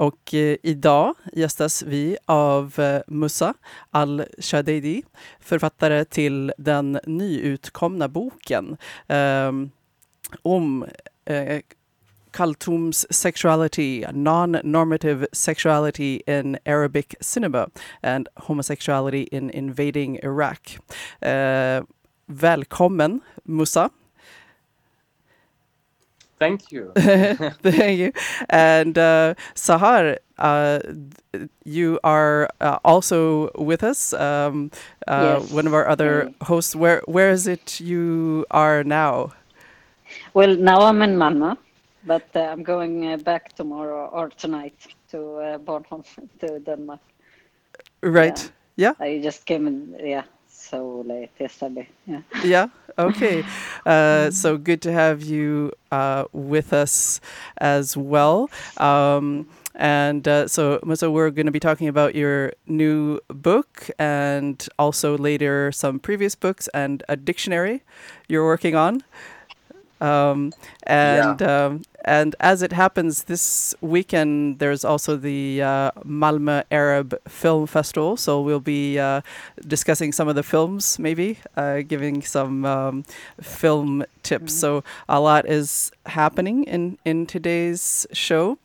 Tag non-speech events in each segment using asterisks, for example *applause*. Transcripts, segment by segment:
Och eh, idag gästas vi av eh, Musa al-Shadidi, författare till den nyutkomna boken eh, om eh, Khaltoum's sexuality, non-normative sexuality in Arabic cinema and homosexuality in invading Iraq. Eh, välkommen Musa. Thank you. *laughs* Thank you. And uh, Sahar, uh, you are uh, also with us. Um, uh, Yes. One of our other Mm. hosts. Where Where is it you are now? Well, now I'm in Malmö, but uh, I'm going uh, back tomorrow or tonight to uh, Bornholm, *laughs* to Denmark. Right. Yeah. I just came in, yeah, so. Yeah. Yeah. Okay. Uh, so good to have you uh, with us as well. Um, and uh, so, Musa, we're going to be talking about your new book and also later some previous books and a dictionary you're working on. Um, and um, and as it happens, this weekend there's also the uh, Malmö Arab Film Festival. So we'll be uh, discussing some of the films, maybe uh, giving some um, film tips. So a lot is happening in in today's show.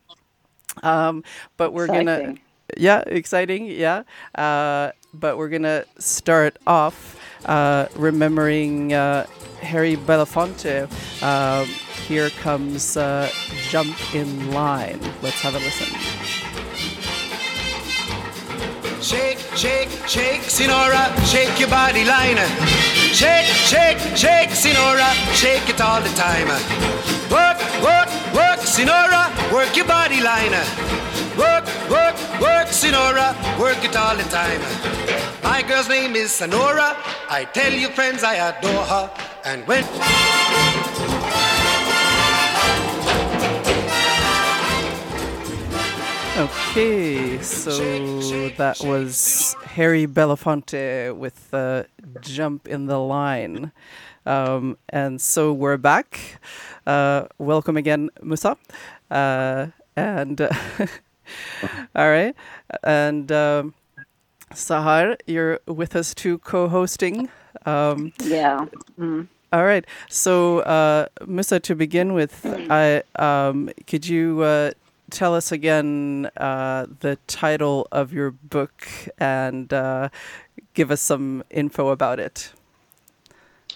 Um, but we're gonna yeah, exciting. Yeah. Uh, but we're going to start off uh, remembering uh, Harry Belafonte. Um, here comes uh, Jump in Line. Let's have a listen. Shake, shake, shake, Senora, shake your body line. Shake, shake, shake, Senora, shake it all the time. Work, work, work, Senora, work your body line. Work, work, work, Senora, work it all the time. My girl's name is Sonora. I tell you, friends, I adore her. And when Okay, so that was Harry Belafonte with uh, Jump in the Line. Um, and so we're back. Uh, welcome again, Musa. Uh, and *laughs* all right. And um, Sahar, you're with us too, co hosting. Um, Yeah. Mm. all right. So, uh, Musa, to begin with, I um, could you uh, tell us again uh, the title of your book and uh, give us some info about it?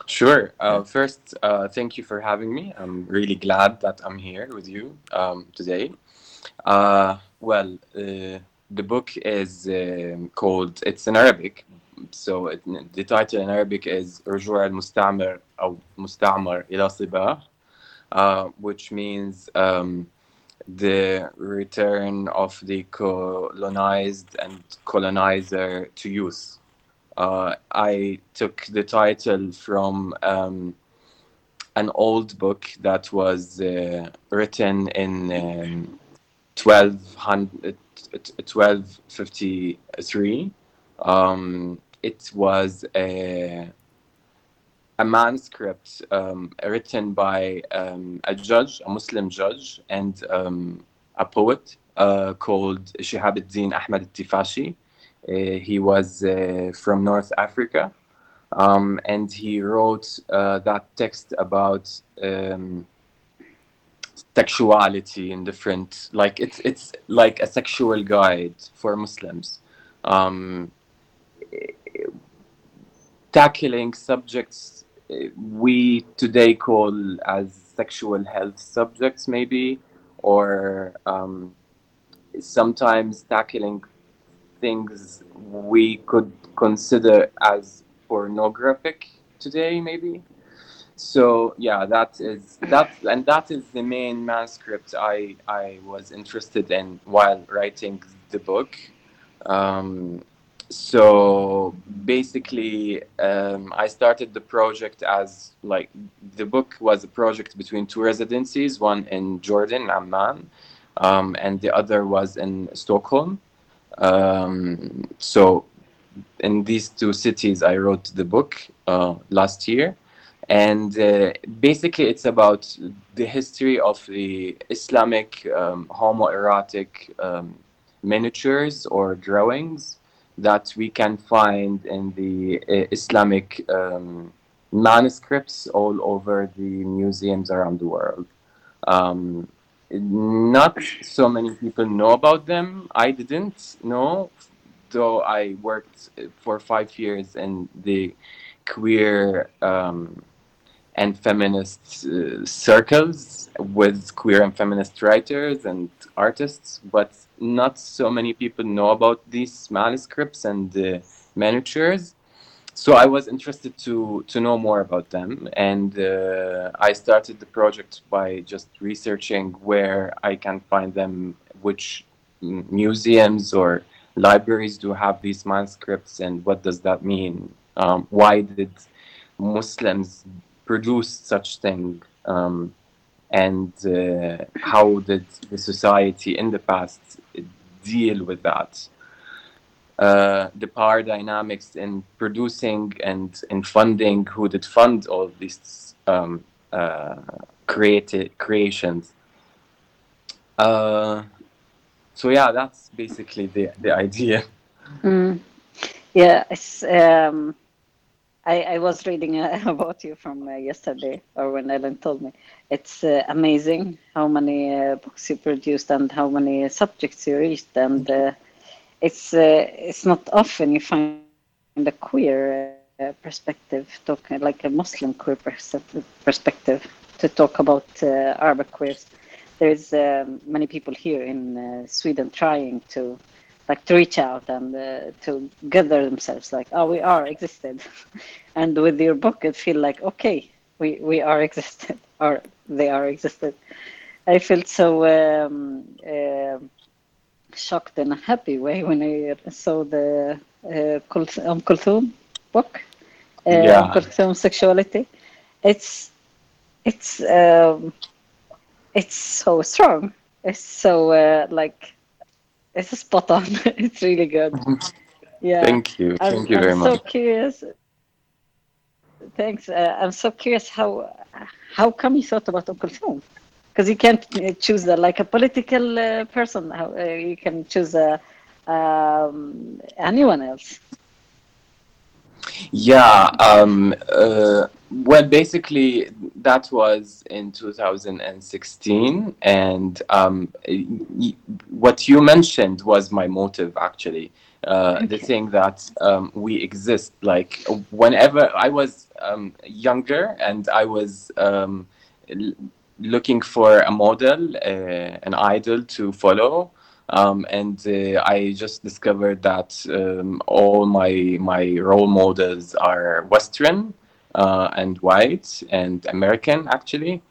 Sure. Uh, first, uh, thank you for having me. I'm really glad that I'm here with you um, today. Uh, well, uh, the book is um called, it's in Arabic. So it, the title in Arabic is رجوع المستعمر أو مستعمر إلى صباه, uh, which means um, the return of the colonized and colonizer to use. Uh, I took the title from um, an old book that was uh, written in um, 1253. Um, it was a, a manuscript um, written by um, a judge, a Muslim judge, and um, a poet uh, called Shihab ad-Din Ahmad al-Tifashi. Uh, he was uh, from North Africa, um, and he wrote uh, that text about um, sexuality in different, like it's it's like a sexual guide for Muslims, um, tackling subjects we today call as sexual health subjects, maybe, or um, sometimes tackling things we could consider as pornographic today maybe so yeah that is that and that is the main manuscript i i was interested in while writing the book um, so basically, um, I started the project as like the book was a project between two residencies, one in Jordan, Amman, um, and the other was in Stockholm. Um, so in these two cities, I wrote the book uh, last year. And uh, basically, it's about the history of the Islamic um, homoerotic um, miniatures or drawings that we can find in the uh, Islamic um, manuscripts all over the museums around the world. Um, not so many people know about them. I didn't know, though I worked for five years in the queer um, and feminist uh, circles with queer and feminist writers and artists, but not so many people know about these manuscripts and uh, miniatures. So I was interested to to know more about them, and uh, I started the project by just researching where I can find them, which museums or libraries do have these manuscripts, and what does that mean? Um, why did Muslims produce such thing? Um, and uh, how did the society in the past deal with that? Uh, the power dynamics in producing and in funding, who did fund all these um, uh, created creations. Uh, so yeah, that's basically the the idea. Mm. Yeah, um, I, I was reading uh, *laughs* about you from uh, yesterday, or when Ellen told me. It's amazing how many books you produced and how many subjects you reached, and it's uh, it's not often you find a queer perspective, talking like a Muslim queer perspective, to talk about Arabic queers. There's um, many people here in Sweden trying to like to reach out and uh, to gather themselves like oh we are existed *laughs* and with your book it feel like okay we we are existed *laughs* or they are existed i felt so um, uh, shocked in a happy way when i saw the uh, um Kulthum book uh, yeah. Kulthum sexuality it's it's um, it's so strong it's so uh, like it's a spot on. *laughs* it's really good. Yeah. Thank you. Thank I'm, you very I'm much. so curious. Thanks. Uh, I'm so curious how how come you thought about Uncle Kulthum? Because you can't uh, choose a, like a political uh, person. How, uh, you can choose a, um, anyone else. Yeah. Um, uh, well, basically, that was in 2016, and um, what you mentioned was my motive actually. Uh, okay. The thing that um, we exist, like whenever I was um, younger and I was um, looking for a model, uh, an idol to follow. Um, and uh, I just discovered that um, all my my role models are Western, uh, and white and American actually,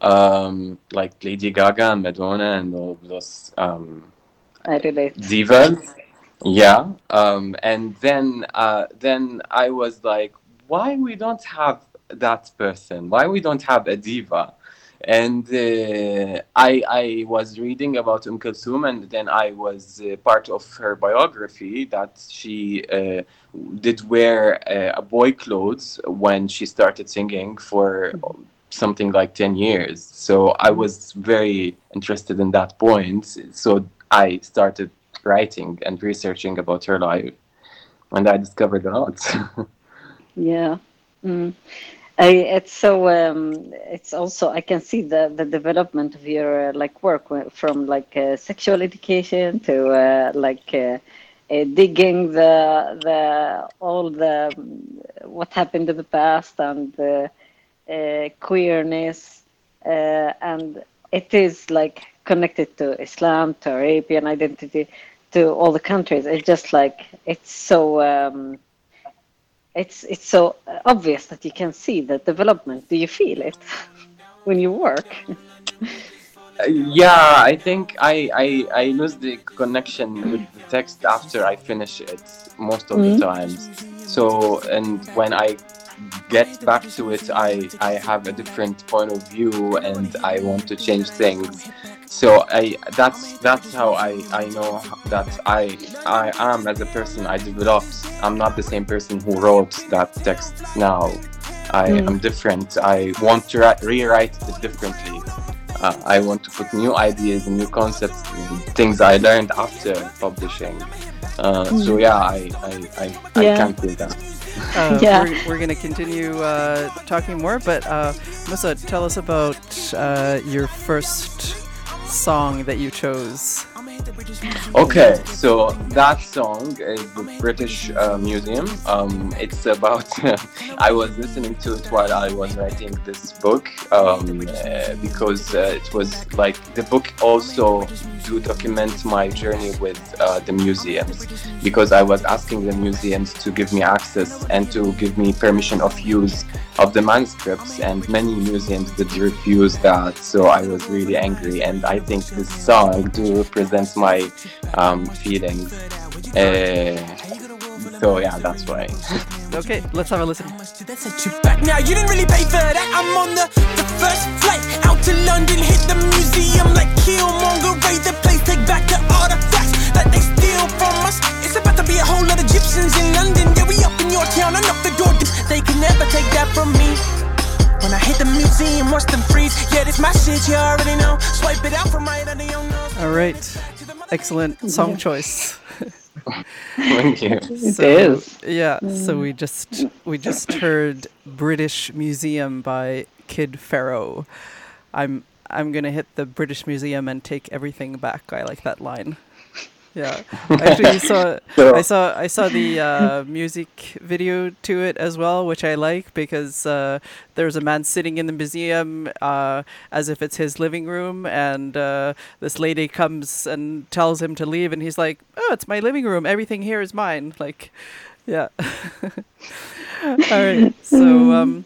um, like Lady Gaga and Madonna and all those um, divas. Yeah, um, and then uh, then I was like, why we don't have that person? Why we don't have a diva? And uh, I, I was reading about Umm Kulthum, and then I was uh, part of her biography that she uh, did wear uh, a boy clothes when she started singing for something like 10 years. So I was very interested in that point. So I started writing and researching about her life, and I discovered a lot. *laughs* yeah. Mm. I, it's so um, it's also I can see the the development of your uh, like work from like uh, sexual education to uh, like uh, uh, digging the the all the what happened in the past and uh, queerness and it is like connected to Islam to Arabian identity to all the countries. It's just like it's so. Um, it's it's so obvious that you can see the development. Do you feel it *laughs* when you work? Uh, yeah, I think I, I I lose the connection with the text after I finish it most of Mhm. the times. So and when I get back to it, I I have a different point of view and I want to change things. So I that's that's how I I know that I I am as a person. I developed. I'm not the same person who wrote that text now. I Mm. am different. I want to ri- rewrite it differently. Uh, I want to put new ideas and new concepts, things I learned after publishing. Uh, So yeah, I I, I, I Yeah. can't do that. Uh, *laughs* Yeah. We're, we're going to continue uh, talking more, but uh, Musa, tell us about uh, your first song that you chose. Okay, so that song is the British uh, Museum. Um, it's about. *laughs* I was listening to it while I was writing this book um, uh, because uh, it was like the book also to document my journey with uh, the museums because I was asking the museums to give me access and to give me permission of use of the manuscripts, and many museums did refuse that. So I was really angry, and I think this song do represent my um, feelings. Uh, so yeah, that's why. *laughs* Okay, let's have a listen. much did that set you back? Now you didn't really pay for that. I'm on the, the first flight out to London, hit the museum like Killmonger, raid the place, take back the artifacts that they steal from us. It's about to be a whole lot of Egyptians in London. Yeah, we up in your town, I knock the door. They can never take that from me. When I hit the museum, watch them freeze. Yeah, this my shit, you already know. Swipe it out from right under your nose. All right, excellent song choice. Thank you. *laughs* It so, is. Yeah, mm. so we just we just heard British Museum by Kid Pharaoh. I'm I'm gonna hit the British Museum and take everything back. I like that line. Yeah, actually, *laughs* saw So- I saw I saw the uh, music video to it as well, which I like because uh, there's a man sitting in the museum uh, as if it's his living room, and uh, this lady comes and tells him to leave, and he's like, "Oh, it's my living room. Everything here is mine." Like, yeah. *laughs* All right. So, um,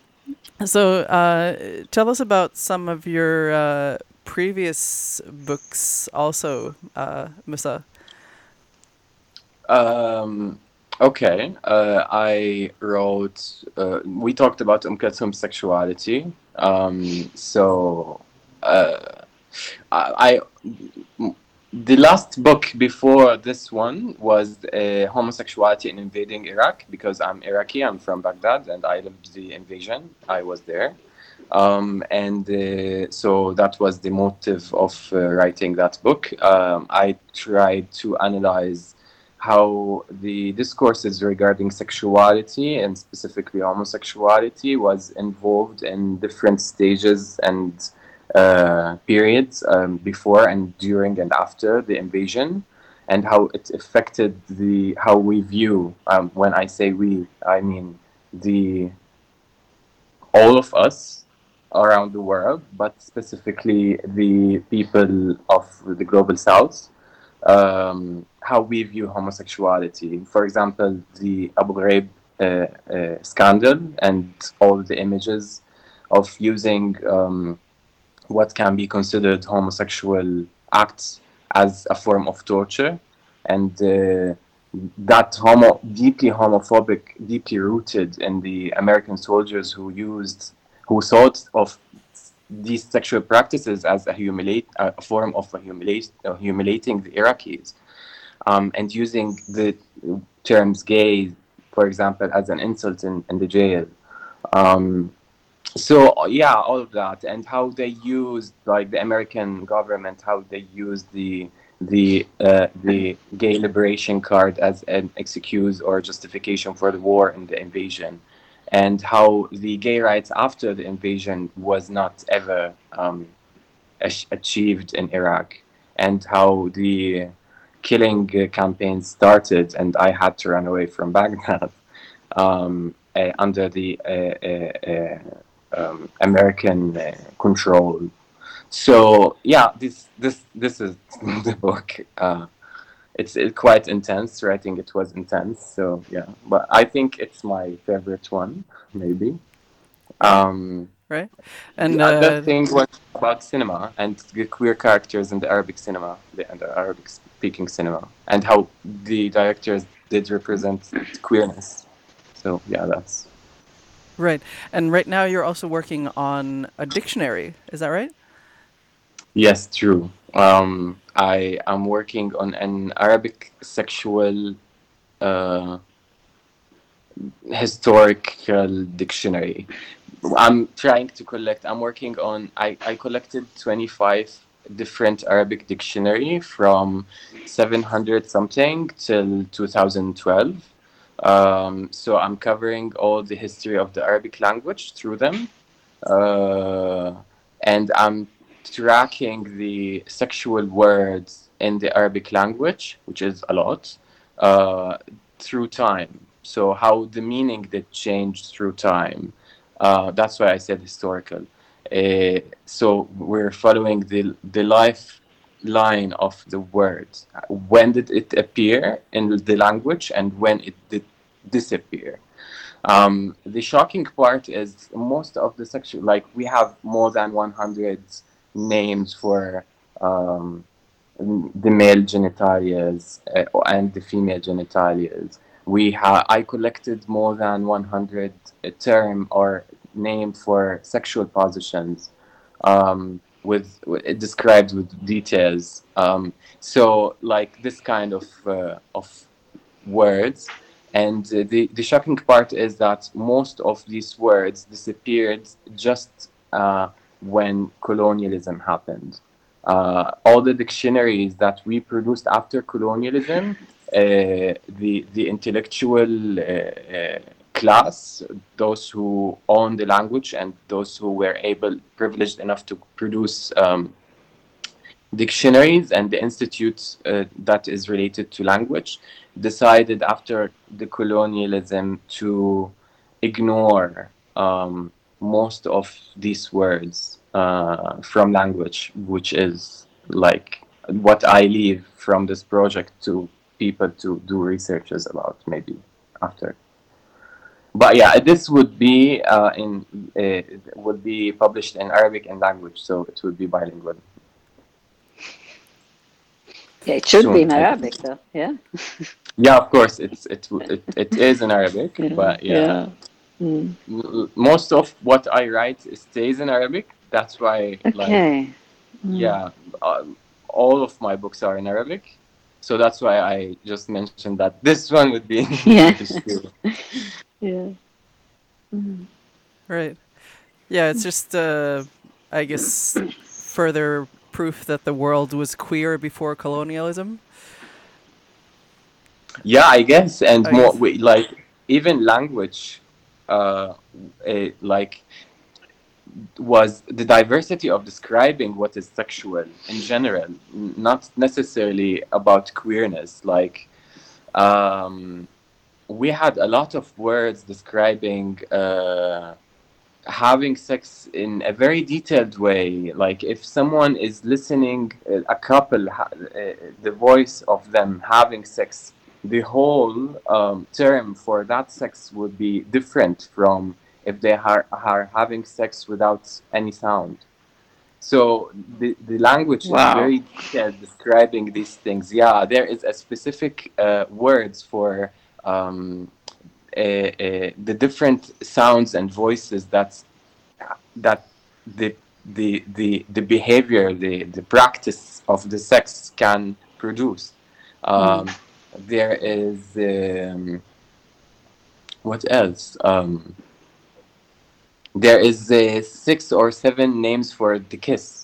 so uh, tell us about some of your uh, previous books, also, uh, Musa. Um, okay, uh, I wrote. Uh, we talked about Umm Kulthum's sexuality. Um, so, uh, I, I the last book before this one was uh, homosexuality in invading Iraq because I'm Iraqi. I'm from Baghdad and I lived the invasion. I was there. Um, and uh, so that was the motive of uh, writing that book. Um, I tried to analyze how the discourses regarding sexuality and specifically homosexuality was involved in different stages and uh, periods um, before and during and after the invasion and how it affected the how we view um, when i say we i mean the all of us around the world but specifically the people of the global south um, how we view homosexuality. For example, the Abu Ghraib uh, uh, scandal and all the images of using um, what can be considered homosexual acts as a form of torture, and uh, that homo deeply homophobic, deeply rooted in the American soldiers who used, who thought of these sexual practices as a humiliate a form of a humiliate, uh, humiliating the Iraqis, um, and using the terms "gay," for example, as an insult in, in the jail. Um, so yeah, all of that, and how they used like the American government, how they used the the uh, the gay liberation card as an excuse or justification for the war and the invasion and how the gay rights after the invasion was not ever um, ach- achieved in Iraq, and how the killing uh, campaign started, and I had to run away from *laughs* Baghdad um, uh, under the uh, uh, um, American uh, control. So yeah, this this this is *laughs* the book. Uh, it's it quite intense. Writing it was intense. So yeah, but I think it's my favorite one, maybe. Um, right? And the other uh, thing was about cinema and the queer characters in the Arabic cinema, the, and the Arabic speaking cinema, and how the directors did represent queerness. So yeah, that's right. And right now you're also working on a dictionary. Is that right? yes, true. Um, I am working on an Arabic sexual uh, historical dictionary. I'm trying to collect. I'm working on. I I collected 25 different Arabic dictionary from 700 something till 2012. Um, so I'm covering all the history of the Arabic language through them, uh, and I'm tracking the sexual words in the Arabic language, which is a lot, uh, through time. So how the meaning that changed through time. Uh, that's why I said historical. Uh, so we're following the the lifeline of the word. When did it appear in the language, and when it did disappear? Um, the shocking part is most of the sexual, like we have more than 100 names for um, the male genitalias uh, and the female genitalias. We ha- I collected more than 100 term or name for sexual positions um, with, with described with details. Um, so like this kind of uh, of words. And uh, the, the shocking part is that most of these words disappeared just uh, when colonialism happened. Uh, all the dictionaries that we produced after colonialism, uh, the the intellectual uh, class, those who own the language and those who were able, privileged enough to produce um, dictionaries and the institute uh, that is related to language, decided after the colonialism to ignore um, most of these words uh, from language, which is like what I leave from this project to people to do researches about maybe after. But yeah, this would be uh, in uh, would be published in Arabic and language, so it would be bilingual. Yeah, it should be in Arabic though. Yeah. *laughs* Yeah, of course, it's it it, it is in Arabic, Yeah. but yeah, Mm. Most of what I write stays in Arabic. That's why, like, Okay. Mm. yeah, uh, all of my books are in Arabic. So that's why I just mentioned that this one would be in *laughs* Yeah. English too. Yeah. Mm. Right. Yeah, it's just, uh, I guess, further proof that the world was queer before colonialism. Yeah, I guess, and I more guess. we, like even language, uh, eh, like was the diversity of describing what is sexual in general, n- not necessarily about queerness. Like, um, we had a lot of words describing uh, having sex in a very detailed way. Like, if someone is listening, uh, a couple, uh, the voice of them having sex, the whole um, term for that sex would be different from if they are, are having sex without any sound. So the, the language Wow. is very detailed describing these things. Yeah, there is a specific uh, words for um, uh, uh, the different sounds and voices that that the the the the behavior, the the practice of the sex can produce. Um, There is um, what else? Um, there is uh, six or seven names for the kiss.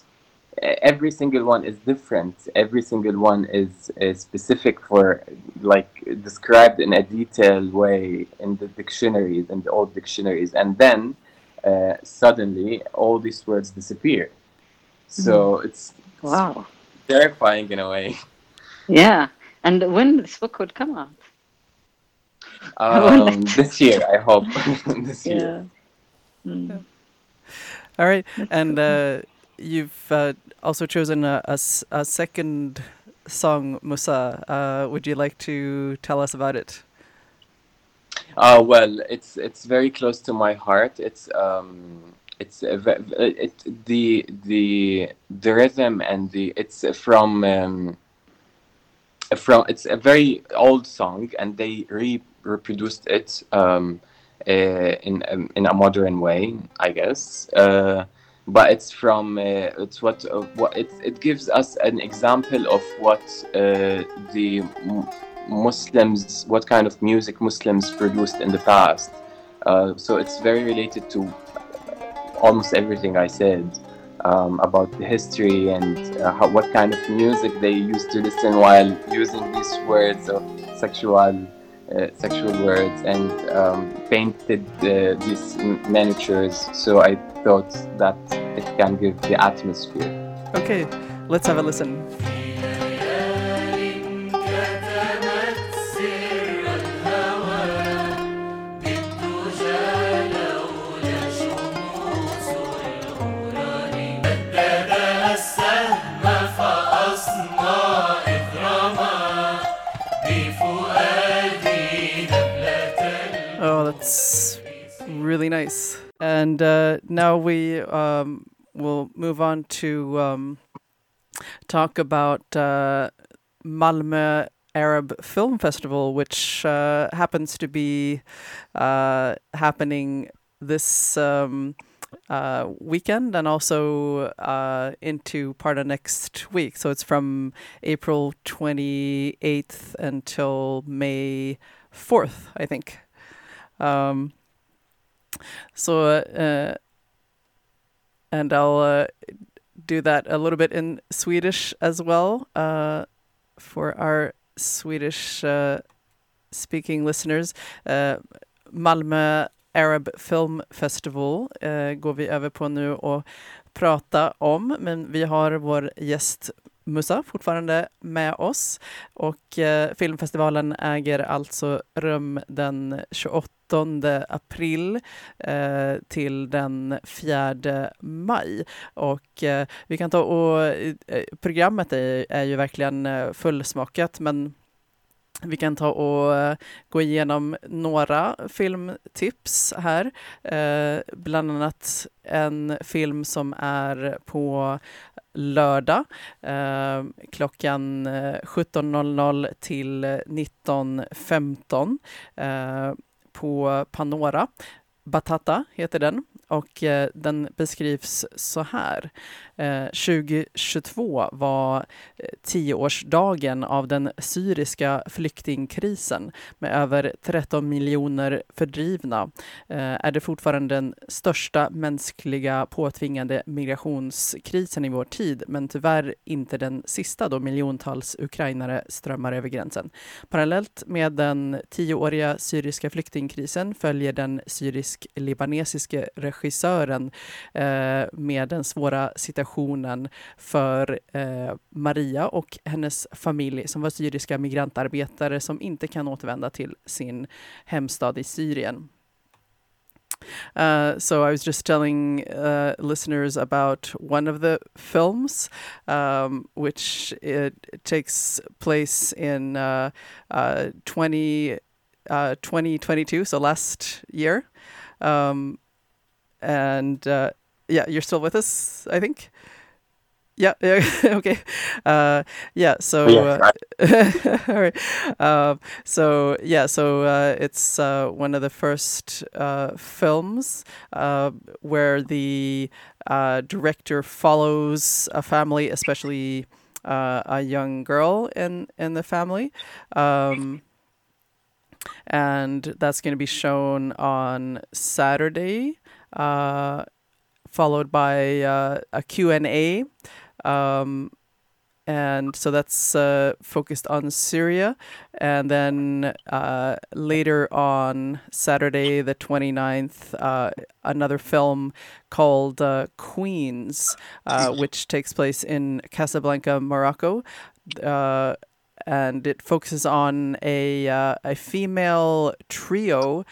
Every single one is different. Every single one is, is specific for, like, described in a detailed way in the dictionaries, in the old dictionaries. And then uh, suddenly all these words disappear. So it's Wow. terrifying in a way. Yeah. And when this book would come out? Um, *laughs* this year, I hope. *laughs* this year. Yeah. Mm. All right. and uh, you've uh, also chosen a a second song, Musa. Uh, would you like to tell us about it? Uh, well, it's it's very close to my heart. It's um, it's a, ve- it, the the the rhythm and the it's from um, from it's a very old song and they re- reproduced it um, uh, in um, in a modern way, I guess. Uh, but it's from uh, it's what uh, what it it gives us an example of what uh, the Muslims what kind of music Muslims produced in the past. So it's very related to almost everything I said um, about the history and uh, how, what kind of music they used to listen while using these words of sexual sexual words and um, painted uh, these miniatures. So I thought that it can give the atmosphere. Okay, let's have a listen. And uh, now we um, will move on to um, talk about uh, Malmö Arab Film Festival, which uh, happens to be uh, happening this um, uh, weekend and also uh, into part of next week. So it's from April 28th until May 4th, I think. Um, so, uh, and I'll uh, do that a little bit in Swedish as well uh, for our Swedish uh, speaking listeners. Uh, Malmö Arab Film Festival uh, går vi över på nu och prata om, men vi har vår gäst Musa fortfarande med oss och uh, filmfestivalen äger alltså rum den 28 april eh, till den 4 maj. Och eh, vi kan ta och eh, eh, programmet är, är ju verkligen eh, fullsmakat men vi kan ta och eh, gå igenom några filmtips här. Eh, bland annat en film som är på lördag eh, klockan eh, 17.00 till 19.15 eh, på Panora. Batata heter den och eh, den beskrivs så här. Eh, 2022 var eh, tioårsdagen av den syriska flyktingkrisen med över 13 miljoner fördrivna. Eh, är det fortfarande den största mänskliga påtvingade migrationskrisen i vår tid, men tyvärr inte den sista då miljontals ukrainare strömmar över gränsen. Parallellt med den tioåriga syriska flyktingkrisen följer den syrisk-libanesiske regissören eh, med den svåra situationen situationen för eh, Maria och hennes familj som var syriska migrantarbetare som inte kan återvända till sin hemstad i Syrien. Uh, so I was just telling uh, listeners about one of the films, um, which it, takes place in uh, uh, 20, uh, 2022, so last year. Um, and uh, yeah, you're still with us, I think. Yeah. yeah *laughs* okay. Uh, yeah. So. Yeah, uh, *laughs* all right. Um, so yeah. So uh, it's uh, one of the first uh, films uh, where the uh, director follows a family, especially uh, a young girl in in the family. Um, and that's going to be shown on Saturday, uh, followed by uh, a Q&A. Um, and so that's uh, focused on Syria. And then uh, later on Saturday, the 29th, uh, another film called uh, Queens, uh, *clears throat* which takes place in Casablanca, Morocco. Uh, and it focuses on a, uh, a female trio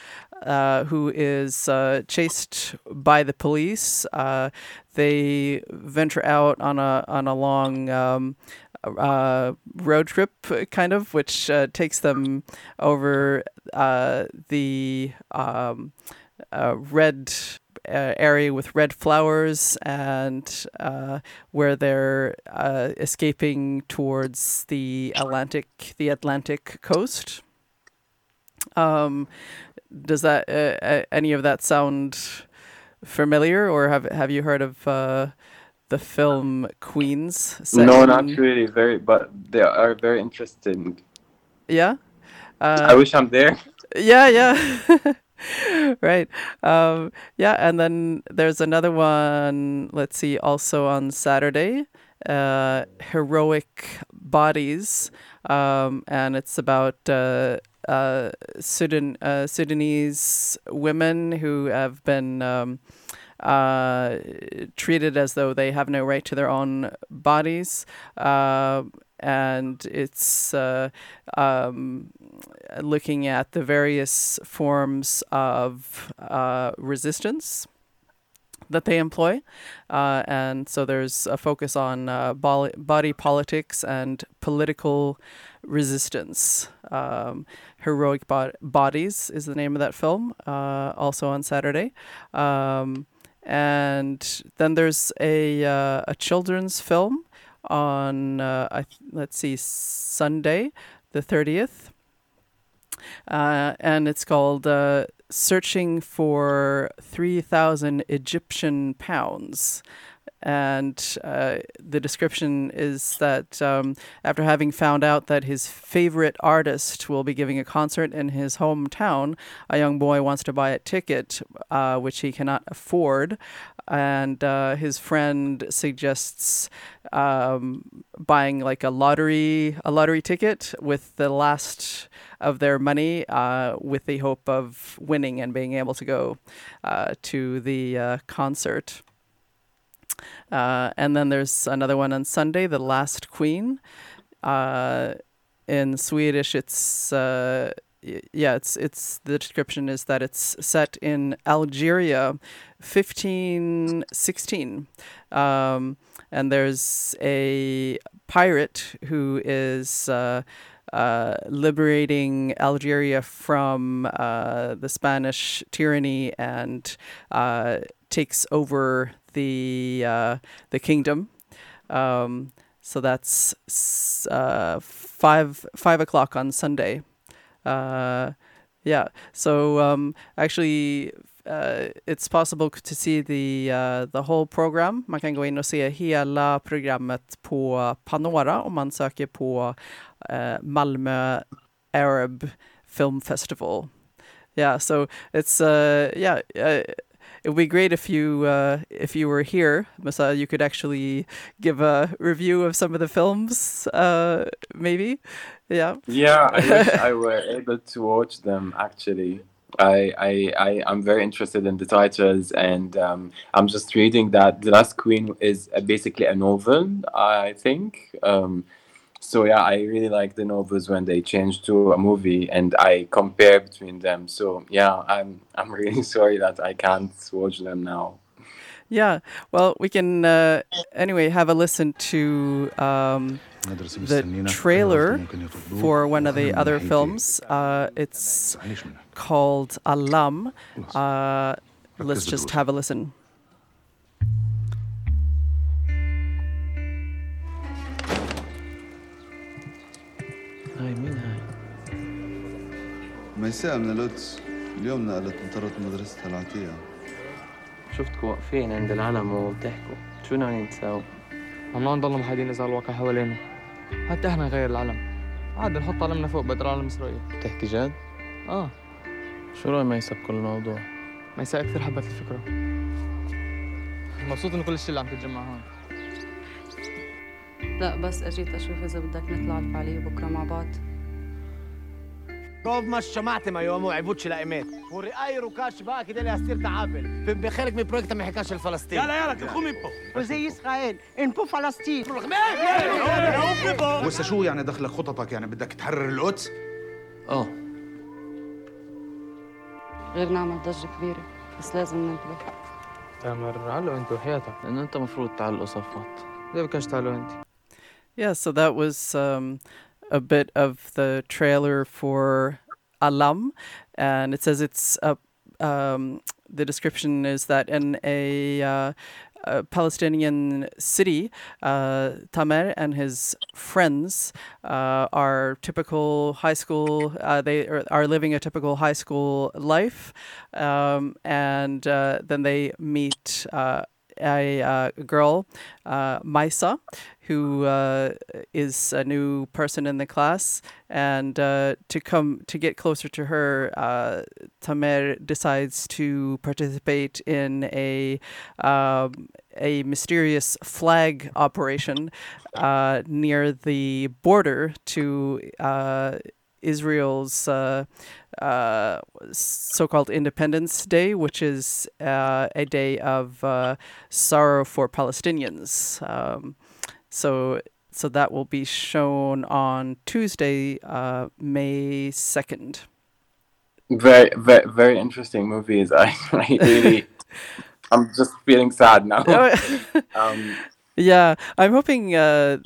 uh, who is uh, chased by the police. Uh, they venture out on a on a long um, uh, road trip, kind of, which uh, takes them over the um, red area with red flowers and where they're escaping towards the Atlantic, the Atlantic coast. Um, does that uh, uh, any of that sound familiar, or have have you heard of uh, the film Queens? set No, not really. Very, but they are very interesting. Yeah. I wish I'm there. Yeah, yeah. *laughs* right. Um, yeah, and then there's another one, let's see, also on Saturday, uh, Heroic Bodies. Um, and it's about uh, uh, Sudan, uh, Sudanese women who have been um, uh, treated as though they have no right to their own bodies. Uh, and it's uh, um, looking at the various forms of uh, resistance that they employ. Uh, and so there's a focus on uh, body politics and political resistance. Um, Heroic Bod- Bodies is the name of that film, uh, also on Saturday. Um, and then there's a, uh, a children's film on, uh, I let's see, Sunday, the 30th uh, and it's called uh, "Searching for Three Thousand Egyptian Pounds." And uh, the description is that um, after having found out that his favorite artist will be giving a concert in his hometown, a young boy wants to buy a ticket, uh, which he cannot afford. And uh, his friend suggests um, buying like a lottery, a lottery ticket with the last of their money, uh, with the hope of winning and being able to go uh, to the uh, concert. Uh, and then there's another one on Sunday, The Last Queen. Uh, in Swedish, it's uh, yeah, it's it's the description is that it's set in Algeria, 1516, um, and there's a pirate who is. Uh, uh, liberating Algeria from uh, the Spanish tyranny and uh, takes over the uh, the kingdom. Um, so that's uh, five five o'clock on Sunday. Uh, yeah. So um, actually, uh, it's possible to see the uh, the whole program. Man kan gå in och se hela programmet på Panora om man söker på uh, Malmö Arab Film Festival. Yeah. So it's uh, yeah. Uh, it would be great if you uh, if you were here, Masa. You could actually give a review of some of the films, uh, maybe. Yeah. Yeah, I wish *laughs* I were able to watch them actually. I, I, I, I'm very interested in the titles, and um, I'm just reading that The Last Queen is uh, basically a novel, I think. Um, so, yeah, I really like the novels when they change to a movie and I compare between them. So, yeah, I'm, I'm *laughs* really sorry that I can't watch them now. Yeah. Well, we can uh, anyway have a listen to um, the trailer for one of the other films. Uh, it's called Alam. Uh, let's just have a listen. هاي مين هاي؟ ميساء من القدس اليوم نقلت مطرة مدرستها العتيقة شفتكم واقفين عند العلم وبتحكوا. شو ناويين تساووا؟ ممنوع نضل محايدين إذا الواقع حوالينا. حتى إحنا نغير العلم. عادي نحط علمنا فوق بدل علم إسرائيل. بتحكي جد؟ آه. شو رأي ميسا بكل الموضوع؟ ميساء كثير حبت الفكرة. مبسوط إن كل الشلة عم تتجمع هون. لا بس أجيت أشوف إذا بدك نطلع الفعاليه بكرة مع بعض. روف ما شمعت ما يومو عبودش لأيمات ورئاي ركاش بقى كده اللي هستير تعابل في بخيرك من بروجكت ما حكاش الفلسطين. يلا يلا تلخوم امبو وزي إسرائيل إن بو فلسطين. وسا شو يعني دخلك خططك؟ يعني بدك تحرر القدس؟ آه. غير نعمل ضجة كبيرة بس لازم ننتبه تامر علقوا أنتوا حياتك. لأنه أنت مفروض تعلقوا صفات ليه بكاش تعلقوا انت؟ Yeah, so that was um, a bit of the trailer for Alam, and it says it's a um, the description is that in a, uh, a Palestinian city, uh, Tamer and his friends uh, are typical high school. Uh, they are, living a typical high school life, um, and uh, then they meet uh, a uh, girl, uh, Maisa, who uh, is a new person in the class, and uh, to come to get closer to her, uh, Tamer decides to participate in a um, a mysterious flag operation near the border to Israel's uh, so-called Independence Day, which is uh, a day of uh, sorrow for Palestinians. Um, so, so that will be shown on Tuesday, uh, May second. Very, very, very interesting movies. I, I *laughs* really, *laughs* I'm just feeling sad now. *laughs* um, Yeah, I'm hoping uh,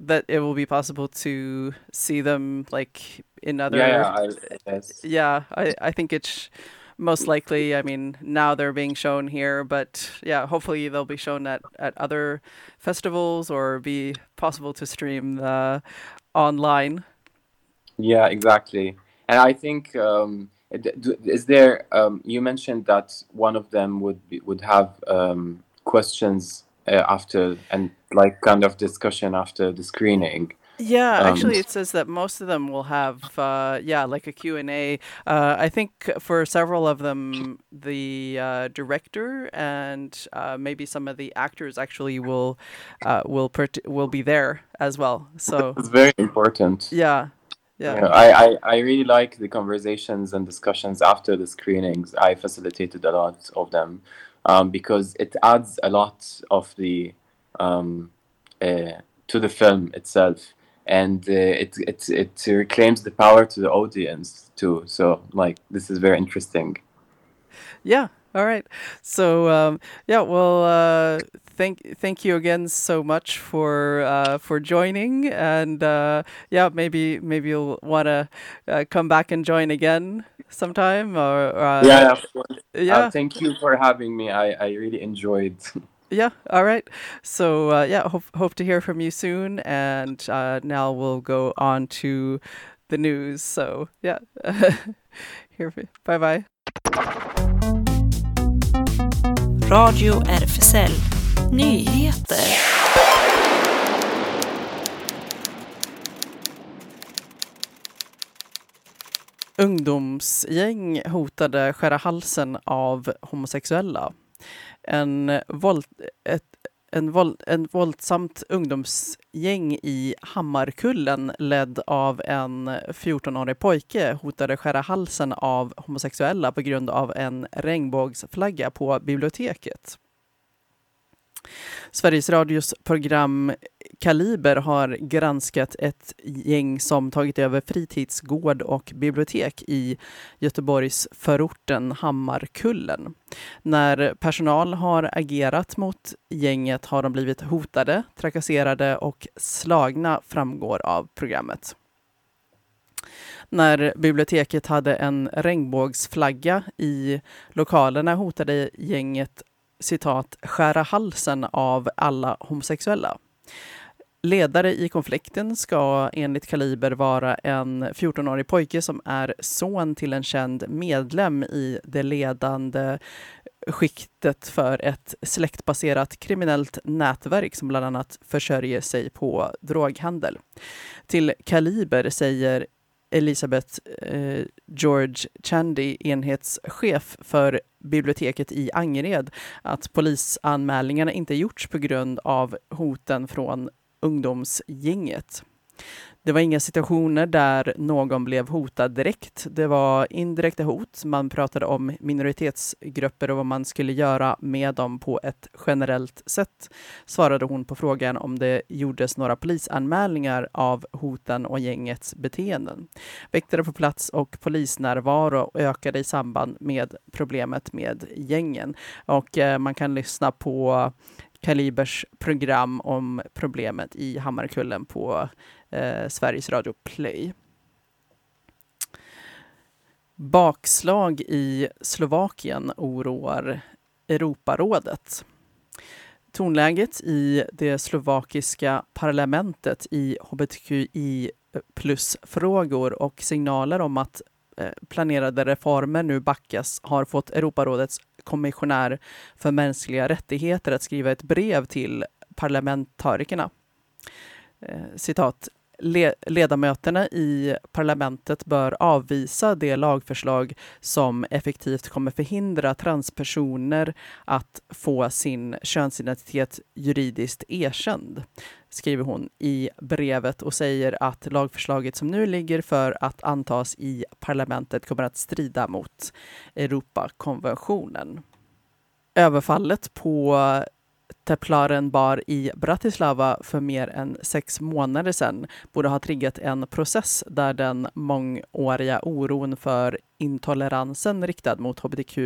that it will be possible to see them like in other. yeah, yeah, I. Yeah, I, I think it's most likely. I mean, now they're being shown here, but yeah, hopefully they'll be shown at, at other festivals or be possible to stream uh, online. Yeah, exactly. And I think um, is there? Um, you mentioned that one of them would be, would have um, questions uh, after and like kind of discussion after the screening. Yeah, Um, actually, it says that most of them will have, uh, yeah, like a Q&A. Uh, I think for several of them, the uh, director and uh, maybe some of the actors actually will uh, will part- will be there as well. So It's very important. yeah, yeah, Yeah, I, I, I really like the conversations and discussions after the screenings. I facilitated a lot of them um, because it adds a lot of the um, uh, to the film itself, and uh, it, it it reclaims the power to the audience too. So like this is very interesting. yeah. All right. So um, yeah, well, uh, thank thank you again so much for uh, for joining, and uh, yeah, maybe maybe you'll want to uh, come back and join again sometime, or uh, yeah, yeah. of course. yeah. Uh, thank you for having me. I, I really enjoyed. *laughs* Yeah, all right. So uh, yeah, hope hope to hear from you soon. And uh, now we'll go on to the news. So yeah, *laughs* here. Bye bye. Radio RFSL Nyheter. Ungdomsgäng hotade skära halsen av homosexuella. En, våld, ett, en, våld, en våldsamt ungdomsgäng i Hammarkullen ledd av en 14-årig pojke hotade skära halsen av homosexuella på grund av en regnbågsflagga på biblioteket. Sveriges Radios program Kaliber har granskat ett gäng som tagit över fritidsgård och bibliotek i Göteborgs förorten Hammarkullen. När personal har agerat mot gänget har de blivit hotade, trakasserade och slagna framgår av programmet. När biblioteket hade en regnbågsflagga i lokalerna hotade gänget citat, skära halsen av alla homosexuella. Ledare i konflikten ska enligt Kaliber vara en 14-årig pojke som är son till en känd medlem i det ledande skiktet för ett släktbaserat kriminellt nätverk som bland annat försörjer sig på droghandel. Till Kaliber säger Elisabeth eh, George Chandy, enhetschef för biblioteket i Angered, att polisanmälningarna inte gjorts på grund av hoten från ungdomsgänget. Det var inga situationer där någon blev hotad direkt. Det var indirekta hot. Man pratade om minoritetsgrupper och vad man skulle göra med dem på ett generellt sätt, svarade hon på frågan om det gjordes några polisanmälningar av hoten och gängets beteenden. Väktare på plats och polisnärvaro ökade i samband med problemet med gängen. Och eh, man kan lyssna på Kalibers program om problemet i Hammarkullen på eh, Sveriges Radio Play. Bakslag i Slovakien oroar Europarådet. Tonläget i det slovakiska parlamentet i hbtqi plus-frågor och signaler om att eh, planerade reformer nu backas har fått Europarådets kommissionär för mänskliga rättigheter att skriva ett brev till parlamentarikerna. Eh, citat. Ledamöterna i parlamentet bör avvisa det lagförslag som effektivt kommer förhindra transpersoner att få sin könsidentitet juridiskt erkänd, skriver hon i brevet och säger att lagförslaget som nu ligger för att antas i parlamentet kommer att strida mot Europakonventionen. Överfallet på Teplaren bar i Bratislava för mer än sex månader sedan borde ha triggat en process där den mångåriga oron för intoleransen riktad mot hbtq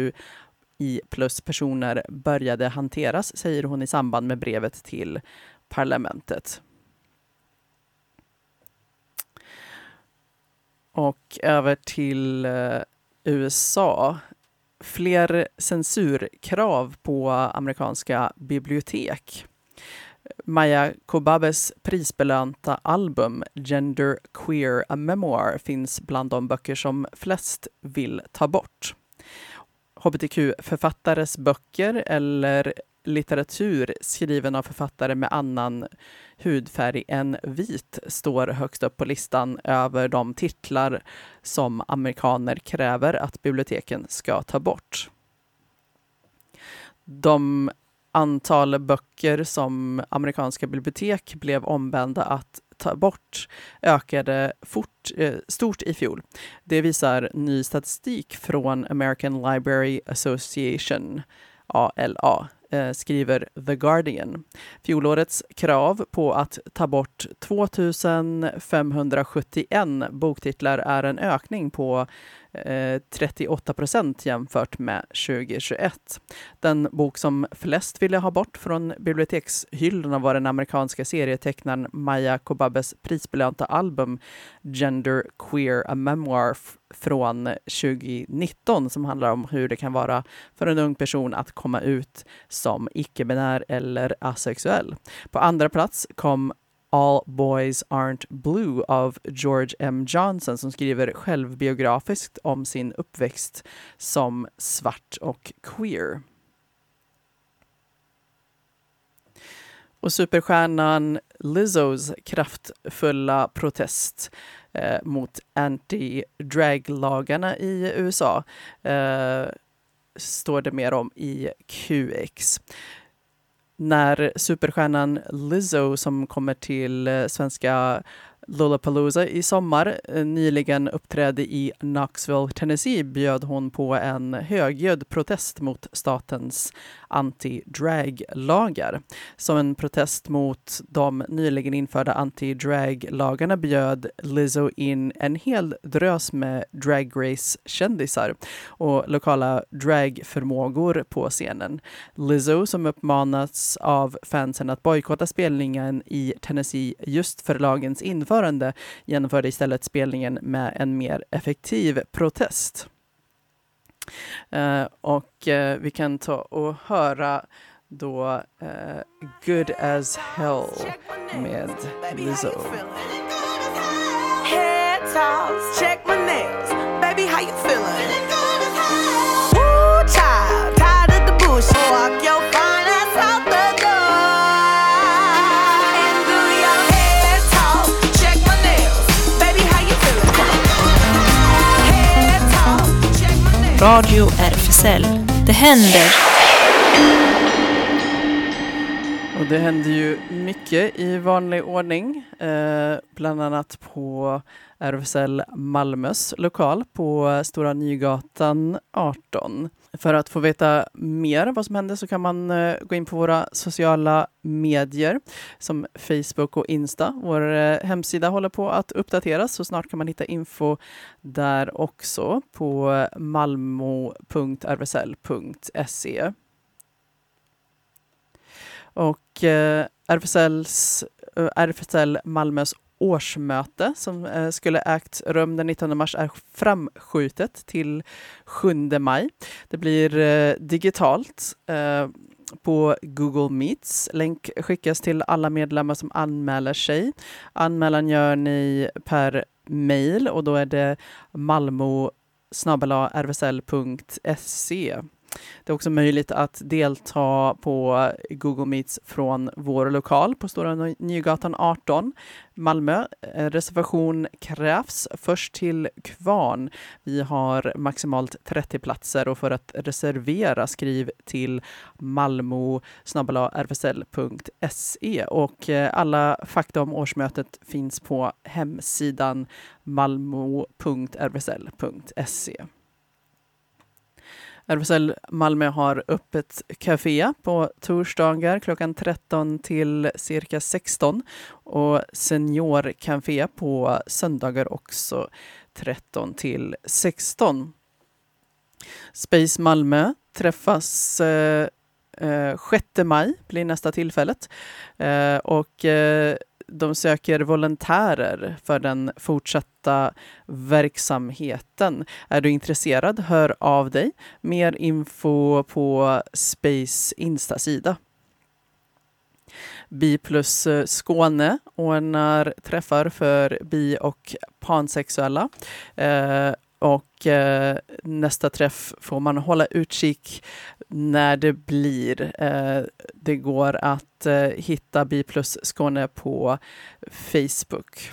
i plus personer började hanteras, säger hon i samband med brevet till parlamentet. Och över till eh, USA fler censurkrav på amerikanska bibliotek. Maya Kobabes prisbelönta album Gender Queer A Memoir finns bland de böcker som flest vill ta bort. hbtq-författares böcker eller litteratur skriven av författare med annan hudfärg än vit står högst upp på listan över de titlar som amerikaner kräver att biblioteken ska ta bort. De antal böcker som amerikanska bibliotek blev ombända att ta bort ökade fort, eh, stort i fjol. Det visar ny statistik från American Library Association, ALA, eh, skriver The Guardian. Fjolårets krav på att ta bort 2571 boktitlar är en ökning på Eh, 38 procent jämfört med 2021. Den bok som flest ville ha bort från bibliotekshyllorna var den amerikanska serietecknaren Maya Kobabes prisbelönta album Gender Queer A Memoir från 2019 som handlar om hur det kan vara för en ung person att komma ut som icke-binär eller asexuell. På andra plats kom All Boys Aren't Blue av George M. Johnson som skriver självbiografiskt om sin uppväxt som svart och queer. Och superstjärnan Lizzos kraftfulla protest eh, mot anti-drag-lagarna i USA eh, står det mer om i QX när superstjärnan Lizzo som kommer till eh, svenska Lollapalooza i sommar eh, nyligen uppträdde i Knoxville, Tennessee bjöd hon på en högljudd protest mot statens anti-drag-lagar. Som en protest mot de nyligen införda anti-drag-lagarna bjöd Lizzo in en hel drös med Drag Race-kändisar och lokala dragförmågor på scenen. Lizzo, som uppmanats av fansen att bojkotta spelningen i Tennessee just för lagens införande, genomförde istället spelningen med en mer effektiv protest. Uh, och uh, vi kan ta och höra då uh, Good as Hell med Lizzo. Head toss, check my neck. Radio RFSL. Det händer. Och det händer ju mycket i vanlig ordning, eh, bland annat på RFSL Malmös lokal på Stora Nygatan 18. För att få veta mer vad som händer så kan man eh, gå in på våra sociala medier som Facebook och Insta. Vår eh, hemsida håller på att uppdateras så snart kan man hitta info där också på malmo.rfsl.se. Och eh, RFSLs, eh, RFSL Malmös årsmöte som eh, skulle ägt rum den 19 mars är framskjutet till 7 maj. Det blir eh, digitalt eh, på Google Meets. Länk skickas till alla medlemmar som anmäler sig. Anmälan gör ni per mail och då är det malmo rvsl.se. Det är också möjligt att delta på Google Meets från vår lokal på Stora Nygatan 18, Malmö. Eh, reservation krävs först till kvarn. Vi har maximalt 30 platser och för att reservera skriv till malmo e. och eh, alla fakta om årsmötet finns på hemsidan malmo.rvsl.se. RFSL Malmö har öppet café på torsdagar klockan 13 till cirka 16 och seniorcafé på söndagar också 13 till 16. Space Malmö träffas eh, eh 6 maj blir nästa tillfället. Eh, och eh, de söker volontärer för den fortsatta verksamheten. Är du intresserad, hör av dig. Mer info på Space Insta-sida. Bi plus eh, Skåne ordnar träffar för bi och pansexuella. Eh, och eh, nästa träff får man hålla utkik när det blir. Eh, det går att eh, hitta hitta Biplus Skåne på Facebook.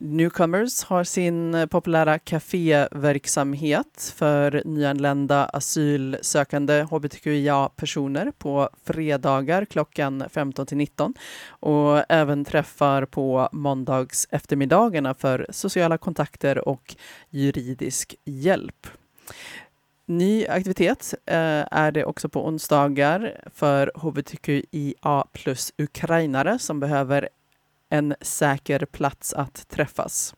Newcomers har sin eh, populära kaféverksamhet för nyanlända asylsökande hbtqia-personer på fredagar klockan 15 till 19 och även träffar på måndags eftermiddagarna för sociala kontakter och juridisk hjälp. Ny aktivitet eh, är det också på onsdagar för hbtqia plus ukrainare som behöver en säker plats att träffas.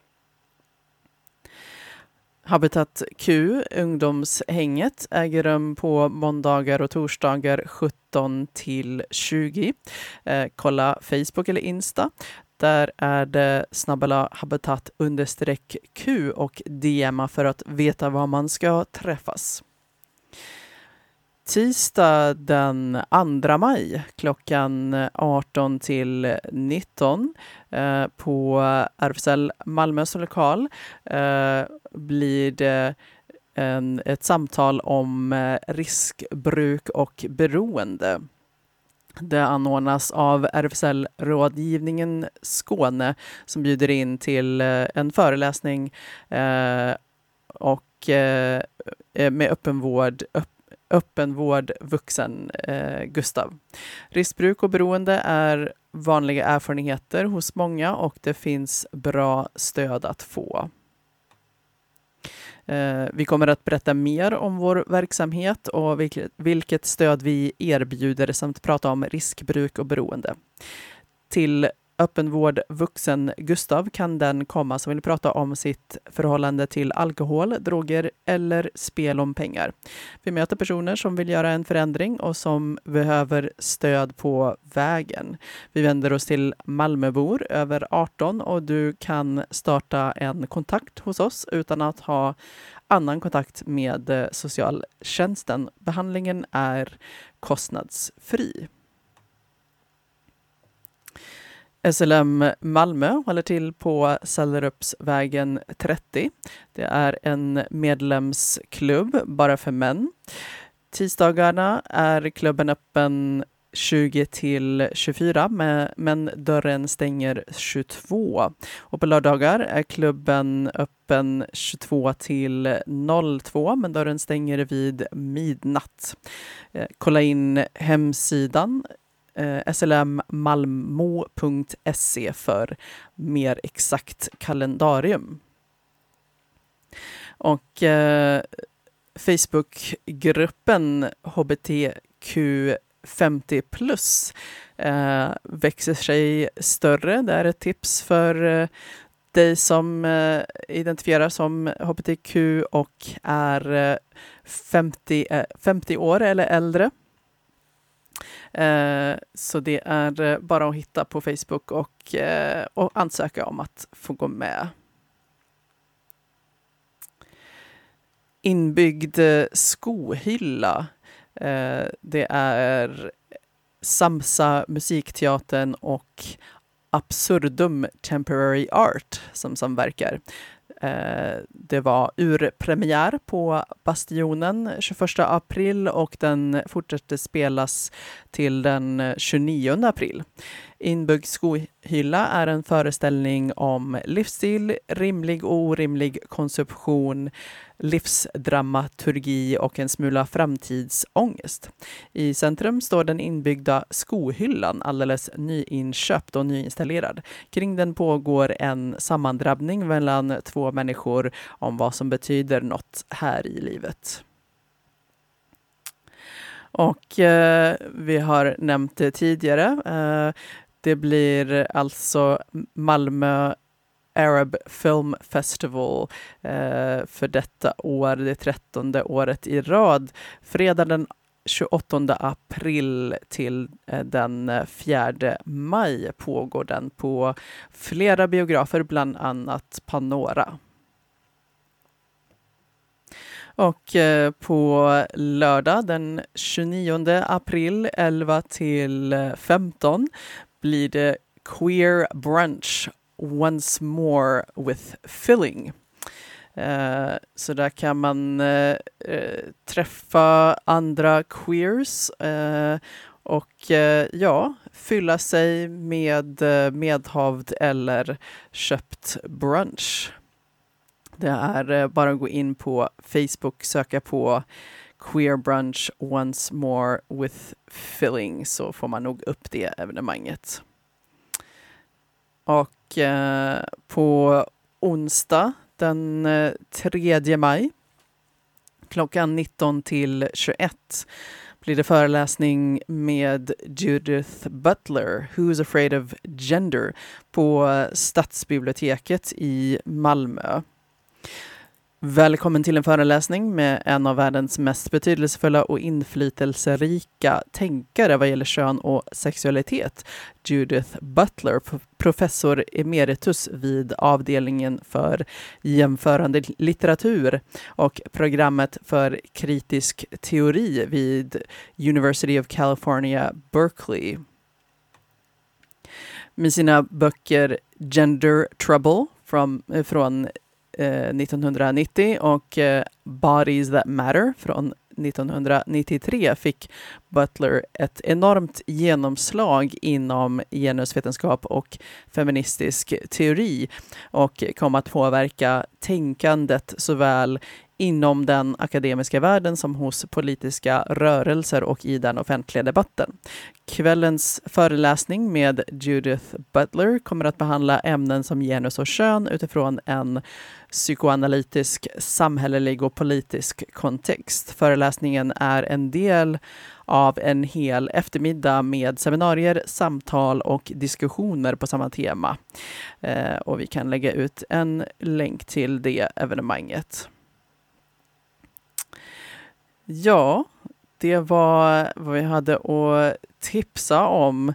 Habitat Q, ungdomshänget, äger rum på måndagar och torsdagar 17 till 20. Eh, kolla Facebook eller Insta. Där är det snabbala habitat understreck Q och DMa för att veta var man ska träffas tisdag den 2 maj klockan 18 till 19 eh, på RFSL Malmös lokal eh, blir det en, ett samtal om eh, riskbruk och beroende. Det anordnas av RFSL Rådgivningen Skåne som bjuder in till eh, en föreläsning eh, och eh, eh med öppenvård, öpp öppenvård vuxen eh, Gustav. Riskbruk och beroende är vanliga erfarenheter hos många och det finns bra stöd att få. Eh, vi kommer att berätta mer om vår verksamhet och vilket, vilket stöd vi erbjuder samt prata om riskbruk och beroende. Till öppenvård vuxen Gustav kan den komma som vill prata om sitt förhållande till alkohol, droger eller spel om pengar. Vi möter personer som vill göra en förändring och som behöver stöd på vägen. Vi vänder oss till Malmöbor över 18 och du kan starta en kontakt hos oss utan att ha annan kontakt med eh, socialtjänsten. Behandlingen är kostnadsfri. SLM Malmö håller till på Sallerupsvägen 30. Det är en medlemsklubb bara för män. Tisdagarna är klubben öppen 20 till 24, men dörren stänger 22. Och på lördagar är klubben öppen 22 till 02, men dörren stänger vid midnatt. Eh, kolla in hemsidan eh, slmmalmo.se för mer exakt kalendarium. Och eh, Facebookgruppen HBTQ50 plus eh, växer sig större. Det är ett tips för eh, dig som eh, identifierar som hbtq och är eh, 50, 50 eh, år eller äldre. Eh, så det är eh, bara att hitta på Facebook och, eh, och ansöka om att få gå med. Inbyggd eh, skohylla. Eh, det är Samsa musikteatern och Absurdum Temporary Art som samverkar. Det var urpremiär på Bastionen 21 april och den fortsätter spelas till den eh, 29 april. Inbyggd skohylla är en föreställning om livsstil, rimlig och orimlig konsumtion, livsdramaturgi och en smula framtidsångest. I centrum står den inbyggda skohyllan, alldeles nyinköpt och nyinstallerad. Kring den pågår en sammandrabbning mellan två människor om vad som betyder något här i livet. Och eh, vi har nämnt det tidigare. Eh, det blir alltså Malmö Arab Film Festival eh, för detta år, det trettonde året i rad. Fredag den 28 april till eh, den 4 maj pågår den på flera biografer, bland annat Panora. Och eh, på lördag den 29 april 11 till 15 blir det Queer Brunch Once More with Filling. Eh, så där kan man eh, eh, träffa andra queers och ja, fylla sig med medhavd eller köpt brunch. Det är eh, bara att gå in på Facebook, söka på Queer Brunch Once More with Filling så får man nog upp det evenemanget. Och eh, på onsdag den eh, 3 maj klockan 19 till 21 blir det föreläsning med Judith Butler, Who's Afraid of Gender, på Stadsbiblioteket i Malmö. Välkommen till en föreläsning med en av världens mest betydelsefulla och inflytelserika tänkare vad gäller kön och sexualitet, Judith Butler, professor emeritus vid avdelningen för jämförande litteratur och programmet för kritisk teori vid University of California, Berkeley. Med sina böcker Gender Trouble från eh, Eh, 1990 och eh, Bodies That Matter från 1993 fick Butler ett enormt genomslag inom genusvetenskap och feministisk teori och kom att påverka tänkandet såväl inom den akademiska världen som hos politiska rörelser och i den offentliga debatten. Kvällens föreläsning med Judith Butler kommer att behandla ämnen som genus och kön utifrån en psykoanalytisk, samhällelig och politisk kontext. Föreläsningen är en del av en hel eftermiddag med seminarier, samtal och diskussioner på samma tema. Eh, och vi kan lägga ut en länk till det evenemanget. Ja, det var vad vi hade att tipsa om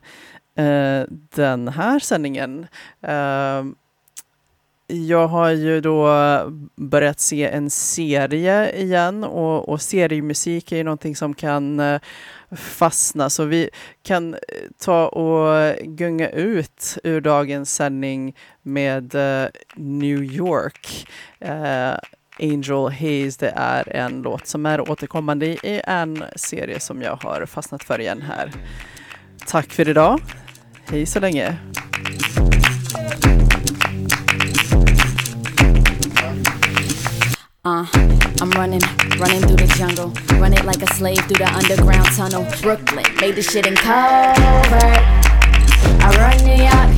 eh, den här sändningen. Eh, jag har ju då börjat se en serie igen och, och seriemusik är ju någonting som kan eh, fastna så vi kan eh, ta och gunga ut ur dagens sändning med eh, New York. Uh, Angel Haze, det är en låt som är återkommande i en serie som jag har fastnat för igen här. Tack för idag. Hej så länge. Uh, I'm running, running through the jungle. Run it like a slave through the underground tunnel. Brooklyn, made this shit in covert. I run New York.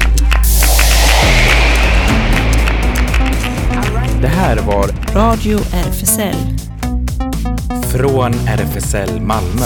Det här var Radio RFSL. Från RFSL Malmö.